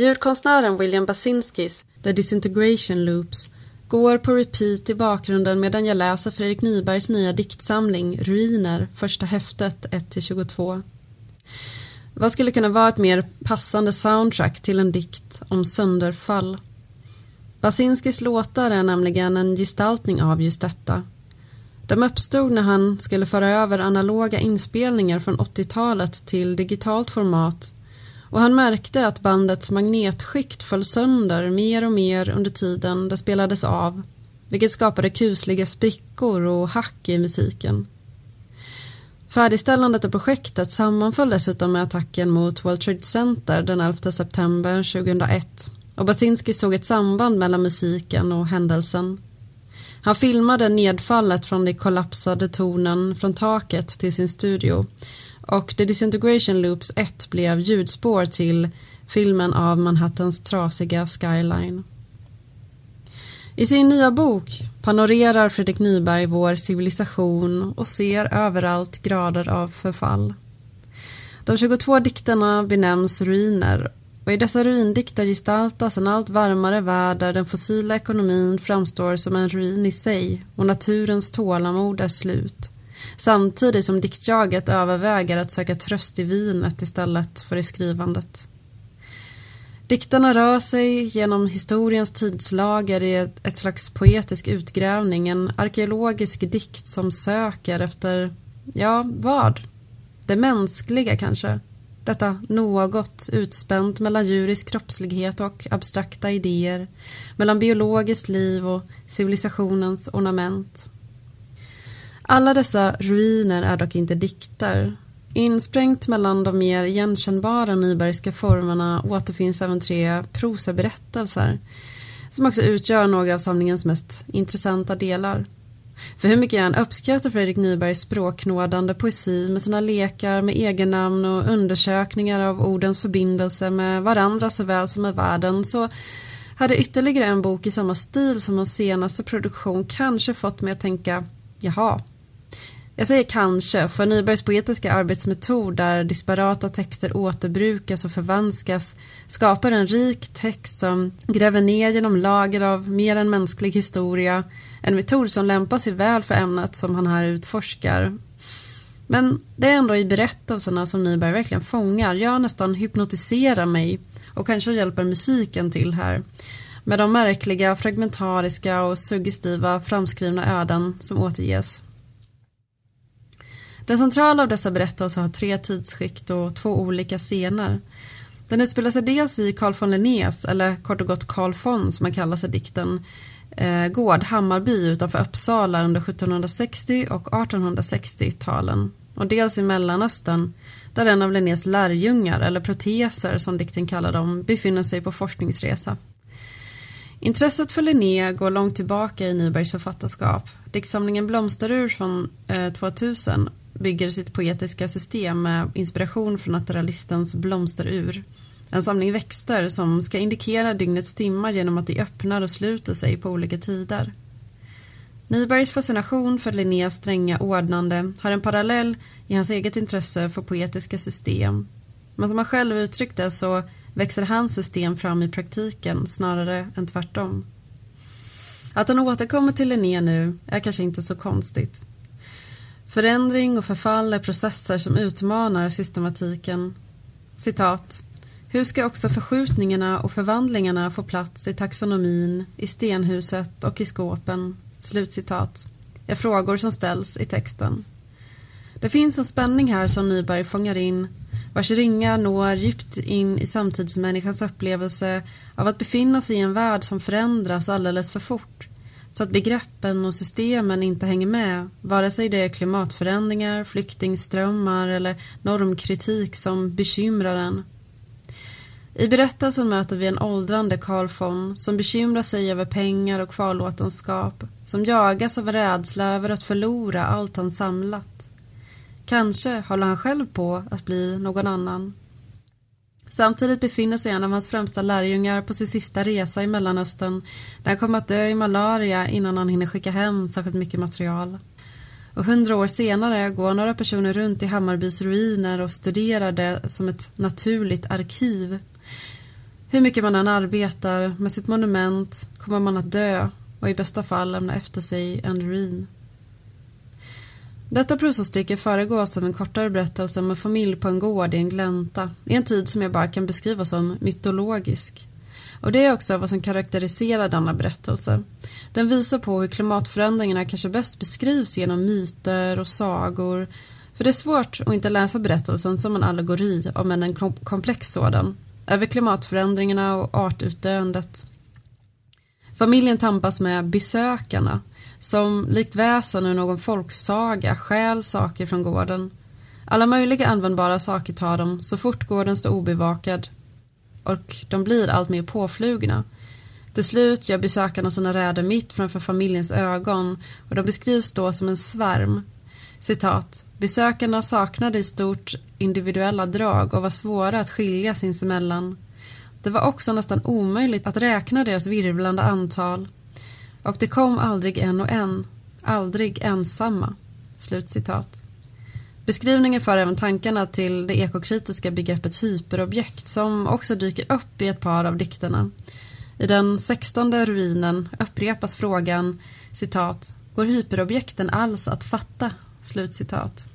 Ljudkonstnären William Basinskis The Disintegration Loops går på repeat i bakgrunden medan jag läser Fredrik Nybergs nya diktsamling Ruiner, första häftet 1-22. Vad skulle kunna vara ett mer passande soundtrack till en dikt om sönderfall? Basinskis låtar är nämligen en gestaltning av just detta. De uppstod när han skulle föra över analoga inspelningar från 80-talet till digitalt format och han märkte att bandets magnetskikt föll sönder mer och mer under tiden det spelades av vilket skapade kusliga sprickor och hack i musiken. Färdigställandet av projektet sammanföll dessutom med attacken mot World Trade Center den 11 september 2001 och Basinski såg ett samband mellan musiken och händelsen. Han filmade nedfallet från de kollapsade tornen från taket till sin studio och The Disintegration Loops 1 blev ljudspår till filmen av Manhattans trasiga skyline. I sin nya bok panorerar Fredrik Nyberg vår civilisation och ser överallt grader av förfall. De 22 dikterna benämns ruiner och i dessa ruindikter gestaltas en allt varmare värld där den fossila ekonomin framstår som en ruin i sig och naturens tålamod är slut samtidigt som diktjaget överväger att söka tröst i vinet istället för i skrivandet. Dikterna rör sig genom historiens tidslager i ett, slags poetisk utgrävning, en arkeologisk dikt som söker efter, ja, vad? Det mänskliga kanske? Detta något utspänt mellan djurisk kroppslighet och abstrakta idéer, mellan biologiskt liv och civilisationens ornament. Alla dessa ruiner är dock inte dikter. Insprängt mellan de mer igenkännbara nybergska formerna återfinns även tre prosaberättelser som också utgör några av samlingens mest intressanta delar. För hur mycket jag än uppskattar Fredrik Nybergs språknådande poesi med sina lekar med egennamn och undersökningar av ordens förbindelse med varandra såväl som med världen så hade ytterligare en bok i samma stil som hans senaste produktion kanske fått mig att tänka jaha, jag säger kanske, för Nybergs poetiska arbetsmetod där disparata texter återbrukas och förvanskas skapar en rik text som gräver ner genom lager av mer än mänsklig historia, en metod som lämpar sig väl för ämnet som han här utforskar. Men det är ändå i berättelserna som Nyberg verkligen fångar, jag nästan hypnotiserar mig och kanske hjälper musiken till här med de märkliga, fragmentariska och suggestiva framskrivna öden som återges. Den centrala av dessa berättelser har tre tidsskikt och två olika scener. Den utspelar sig dels i Carl von Linnés, eller kort och gott Carl von som han kallar sig dikten, eh, gård Hammarby utanför Uppsala under 1760 och 1860-talen och dels i Mellanöstern där en av Linnés lärjungar, eller proteser som dikten kallar dem, befinner sig på forskningsresa. Intresset för Linné går långt tillbaka i Nybergs författarskap. Diktsamlingen Blomsterur från eh, 2000 bygger sitt poetiska system med inspiration från naturalistens blomsterur. En samling växter som ska indikera dygnets timmar genom att de öppnar och sluter sig på olika tider. Nybergs fascination för Linnés stränga ordnande har en parallell i hans eget intresse för poetiska system. Men som han själv uttryckte så växer hans system fram i praktiken snarare än tvärtom. Att han återkommer till Linné nu är kanske inte så konstigt. Förändring och förfall är processer som utmanar systematiken. Citat. Hur ska också förskjutningarna och förvandlingarna få plats i taxonomin, i stenhuset och i skåpen? Slutcitat. Är frågor som ställs i texten. Det finns en spänning här som Nyberg fångar in vars ringar når djupt in i samtidsmänniskans upplevelse av att befinna sig i en värld som förändras alldeles för fort så att begreppen och systemen inte hänger med, vare sig det är klimatförändringar, flyktingströmmar eller normkritik som bekymrar en. I berättelsen möter vi en åldrande Carl von som bekymrar sig över pengar och kvarlåtenskap, som jagas av rädsla över att förlora allt han samlat. Kanske håller han själv på att bli någon annan. Samtidigt befinner sig en av hans främsta lärjungar på sin sista resa i Mellanöstern där han kommer att dö i malaria innan han hinner skicka hem särskilt mycket material. Och hundra år senare går några personer runt i Hammarbys ruiner och studerar det som ett naturligt arkiv. Hur mycket man än arbetar med sitt monument kommer man att dö och i bästa fall lämna efter sig en ruin. Detta prosastycke föregås av en kortare berättelse om en familj på en gård i en glänta i en tid som jag bara kan beskriva som mytologisk. Och det är också vad som karaktäriserar denna berättelse. Den visar på hur klimatförändringarna kanske bäst beskrivs genom myter och sagor. För det är svårt att inte läsa berättelsen som en allegori, om än en komplex sådan, över klimatförändringarna och artutdöendet. Familjen tampas med besökarna, som likt väsen ur någon folksaga stjäl saker från gården. Alla möjliga användbara saker tar de så fort gården står obevakad och de blir allt mer påflugna. Till slut gör besökarna sina räder mitt framför familjens ögon och de beskrivs då som en svärm. Citat. Besökarna saknade i stort individuella drag och var svåra att skilja sinsemellan. Det var också nästan omöjligt att räkna deras virvlande antal. Och det kom aldrig en och en, aldrig ensamma. Slutcitat. Beskrivningen för även tankarna till det ekokritiska begreppet hyperobjekt som också dyker upp i ett par av dikterna. I den sextonde ruinen upprepas frågan citat, Går hyperobjekten alls att fatta? Slutcitat.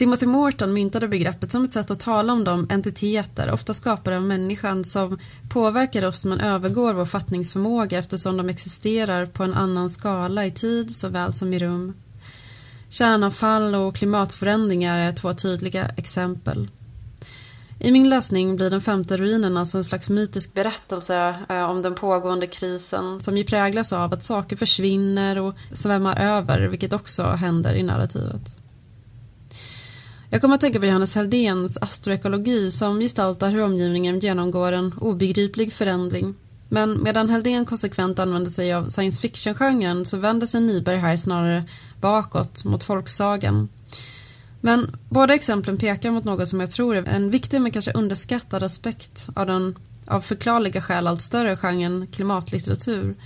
Timothy Morton myntade begreppet som ett sätt att tala om de entiteter, ofta skapade av människan, som påverkar oss men övergår vår fattningsförmåga eftersom de existerar på en annan skala i tid såväl som i rum. Kärnavfall och klimatförändringar är två tydliga exempel. I min läsning blir den femte ruinen alltså en slags mytisk berättelse eh, om den pågående krisen som ju präglas av att saker försvinner och svämmar över, vilket också händer i narrativet. Jag kommer att tänka på Johannes Heldéns astroekologi som gestaltar hur omgivningen genomgår en obegriplig förändring. Men medan Heldén konsekvent använder sig av science fiction-genren så vänder sig Nyberg här snarare bakåt mot folksagan. Men båda exemplen pekar mot något som jag tror är en viktig men kanske underskattad aspekt av den av förklarliga skäl allt större genren klimatlitteratur,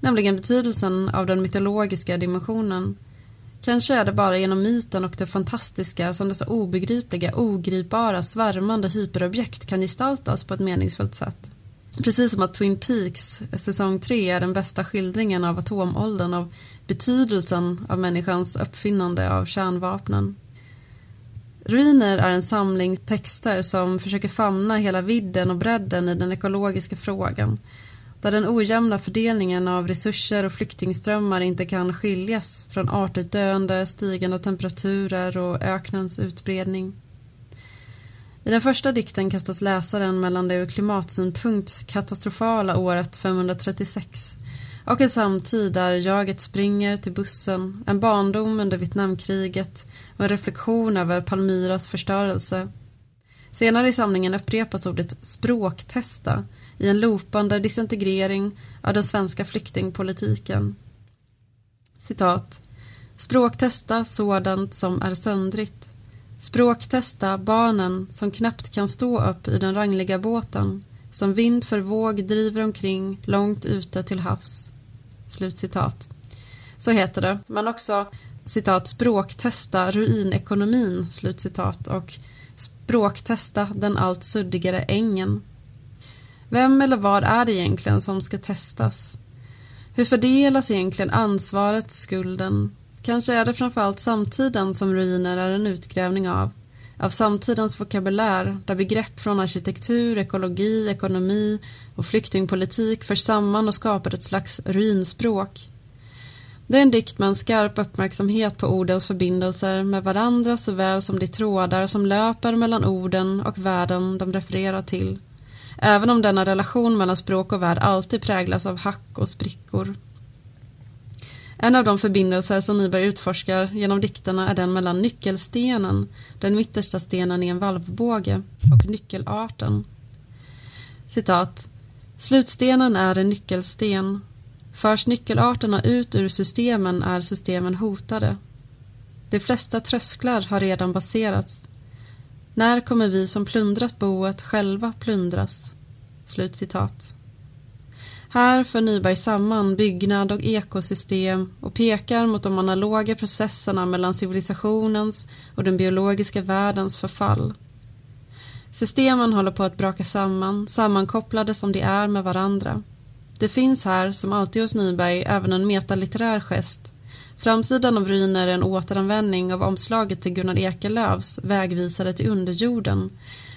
nämligen betydelsen av den mytologiska dimensionen Kanske är det bara genom myten och det fantastiska som dessa obegripliga, ogripbara, svärmande hyperobjekt kan gestaltas på ett meningsfullt sätt. Precis som att Twin Peaks säsong 3 är den bästa skildringen av atomåldern, av betydelsen av människans uppfinnande av kärnvapnen. Ruiner är en samling texter som försöker famna hela vidden och bredden i den ekologiska frågan där den ojämna fördelningen av resurser och flyktingströmmar inte kan skiljas från artutdöende, stigande temperaturer och öknens utbredning. I den första dikten kastas läsaren mellan det ur klimatsynpunkt katastrofala året 536 och en samtid där jaget springer till bussen, en barndom under Vietnamkriget och en reflektion över Palmyras förstörelse. Senare i samlingen upprepas ordet språktesta i en lopande disintegrering av den svenska flyktingpolitiken. Citat. Språktesta sådant som är söndrigt. Språktesta barnen som knappt kan stå upp i den rangliga båten som vind för våg driver omkring långt ute till havs. Slutcitat. Så heter det, men också citat språktesta ruinekonomin, slutcitat och språktesta den allt suddigare ängen. Vem eller vad är det egentligen som ska testas? Hur fördelas egentligen ansvaret, skulden? Kanske är det framförallt samtiden som ruiner är en utgrävning av. Av samtidens vokabulär där begrepp från arkitektur, ekologi, ekonomi och flyktingpolitik förs samman och skapar ett slags ruinspråk. Det är en dikt med en skarp uppmärksamhet på ordens förbindelser med varandra såväl som de trådar som löper mellan orden och världen de refererar till även om denna relation mellan språk och värld alltid präglas av hack och sprickor. En av de förbindelser som Nyberg utforskar genom dikterna är den mellan nyckelstenen, den mittersta stenen i en valvbåge, och nyckelarten. Citat. Slutstenen är en nyckelsten. Förs nyckelarterna ut ur systemen är systemen hotade. De flesta trösklar har redan baserats. När kommer vi som plundrat boet själva plundras? Slutcitat. Här för Nyberg samman byggnad och ekosystem och pekar mot de analoga processerna mellan civilisationens och den biologiska världens förfall. Systemen håller på att braka samman, sammankopplade som de är med varandra. Det finns här, som alltid hos Nyberg, även en metalitterär gest. Framsidan av ruiner är en återanvändning av omslaget till Gunnar Ekelöfs Vägvisare till underjorden,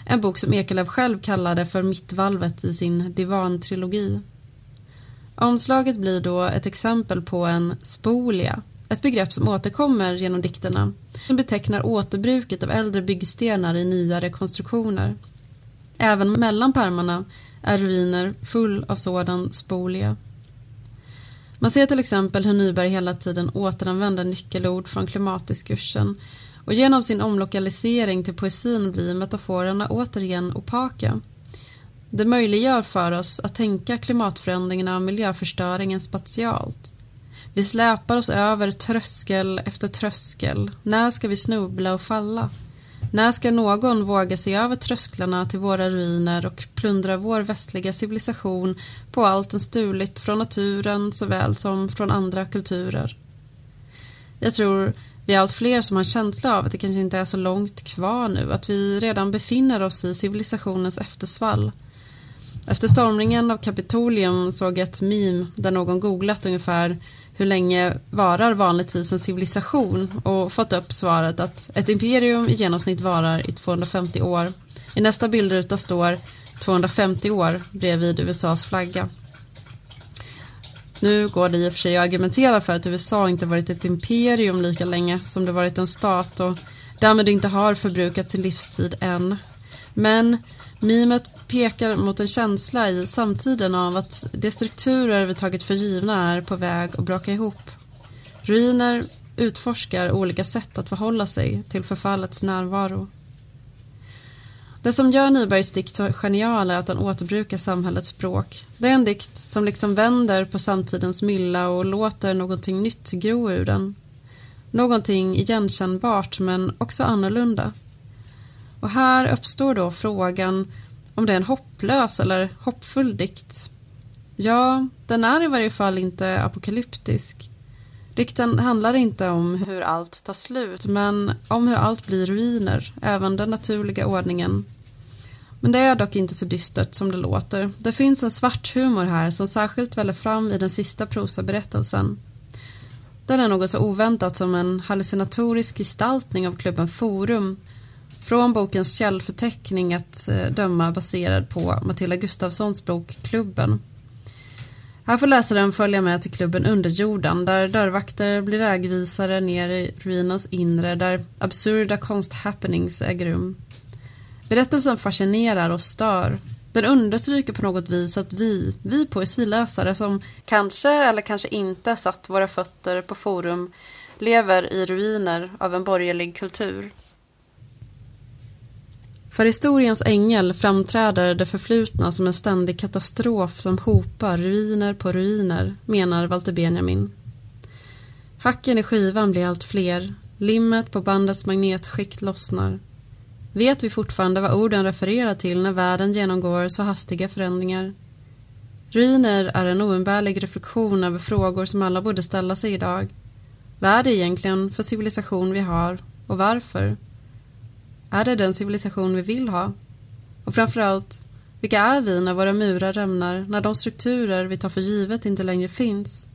en bok som Ekelöf själv kallade för Mittvalvet i sin divantrilogi. Omslaget blir då ett exempel på en spolia, ett begrepp som återkommer genom dikterna. Den betecknar återbruket av äldre byggstenar i nya rekonstruktioner. Även mellan pärmarna är ruiner full av sådan spolia. Man ser till exempel hur Nyberg hela tiden återanvänder nyckelord från klimatdiskursen och genom sin omlokalisering till poesin blir metaforerna återigen opaka. Det möjliggör för oss att tänka klimatförändringarna och miljöförstöringen spatialt. Vi släpar oss över tröskel efter tröskel. När ska vi snubbla och falla? När ska någon våga sig över trösklarna till våra ruiner och plundra vår västliga civilisation på allt den stulit från naturen såväl som från andra kulturer? Jag tror vi är allt fler som har en känsla av att det kanske inte är så långt kvar nu, att vi redan befinner oss i civilisationens eftersvall. Efter stormningen av Kapitolium såg jag ett meme där någon googlat ungefär hur länge varar vanligtvis en civilisation och fått upp svaret att ett imperium i genomsnitt varar i 250 år. I nästa bildruta står 250 år bredvid USAs flagga. Nu går det i och för sig att argumentera för att USA inte varit ett imperium lika länge som det varit en stat och därmed inte har förbrukat sin livstid än. Men mimet pekar mot en känsla i samtiden av att de strukturer vi tagit för givna är på väg att braka ihop. Ruiner utforskar olika sätt att förhålla sig till förfallets närvaro. Det som gör Nybergs dikt så genial är att han återbrukar samhällets språk. Det är en dikt som liksom vänder på samtidens mylla och låter någonting nytt gro ur den. Någonting igenkännbart men också annorlunda. Och här uppstår då frågan om det är en hopplös eller hoppfull dikt. Ja, den är i varje fall inte apokalyptisk. Dikten handlar inte om hur allt tar slut, men om hur allt blir ruiner, även den naturliga ordningen. Men det är dock inte så dystert som det låter. Det finns en svart humor här som särskilt väller fram i den sista prosaberättelsen. Den är något så oväntat som en hallucinatorisk gestaltning av klubben Forum från bokens källförteckning att eh, döma baserad på Matilda Gustafssons bok Klubben. Här får läsaren följa med till klubben Underjorden där dörrvakter blir vägvisare ner i ruinens inre där absurda konsthappenings äger rum. Berättelsen fascinerar och stör. Den understryker på något vis att vi, vi poesiläsare som kanske eller kanske inte satt våra fötter på forum lever i ruiner av en borgerlig kultur. För historiens ängel framträder det förflutna som en ständig katastrof som hopar ruiner på ruiner, menar Walter Benjamin. Hacken i skivan blir allt fler, limmet på bandets magnetskikt lossnar. Vet vi fortfarande vad orden refererar till när världen genomgår så hastiga förändringar? Ruiner är en oumbärlig reflektion över frågor som alla borde ställa sig idag. Vad är det egentligen för civilisation vi har och varför? Är det den civilisation vi vill ha? Och framförallt, vilka är vi när våra murar rämnar, när de strukturer vi tar för givet inte längre finns?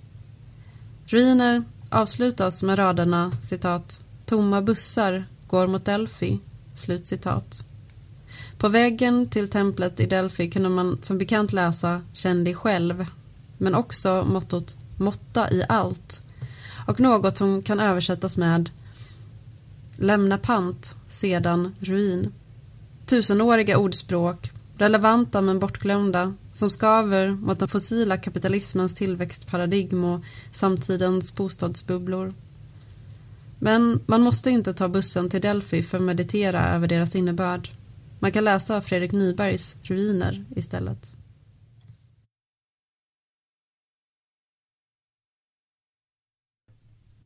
Ruiner avslutas med raderna citat Tomma bussar går mot Delphi. Slut citat. På väggen till templet i Delphi kunde man som bekant läsa Känn dig själv men också mottot Måtta i allt och något som kan översättas med Lämna pant, sedan ruin. Tusenåriga ordspråk, relevanta men bortglömda, som skaver mot den fossila kapitalismens tillväxtparadigm och samtidens bostadsbubblor. Men man måste inte ta bussen till Delphi för att meditera över deras innebörd. Man kan läsa Fredrik Nybergs Ruiner istället.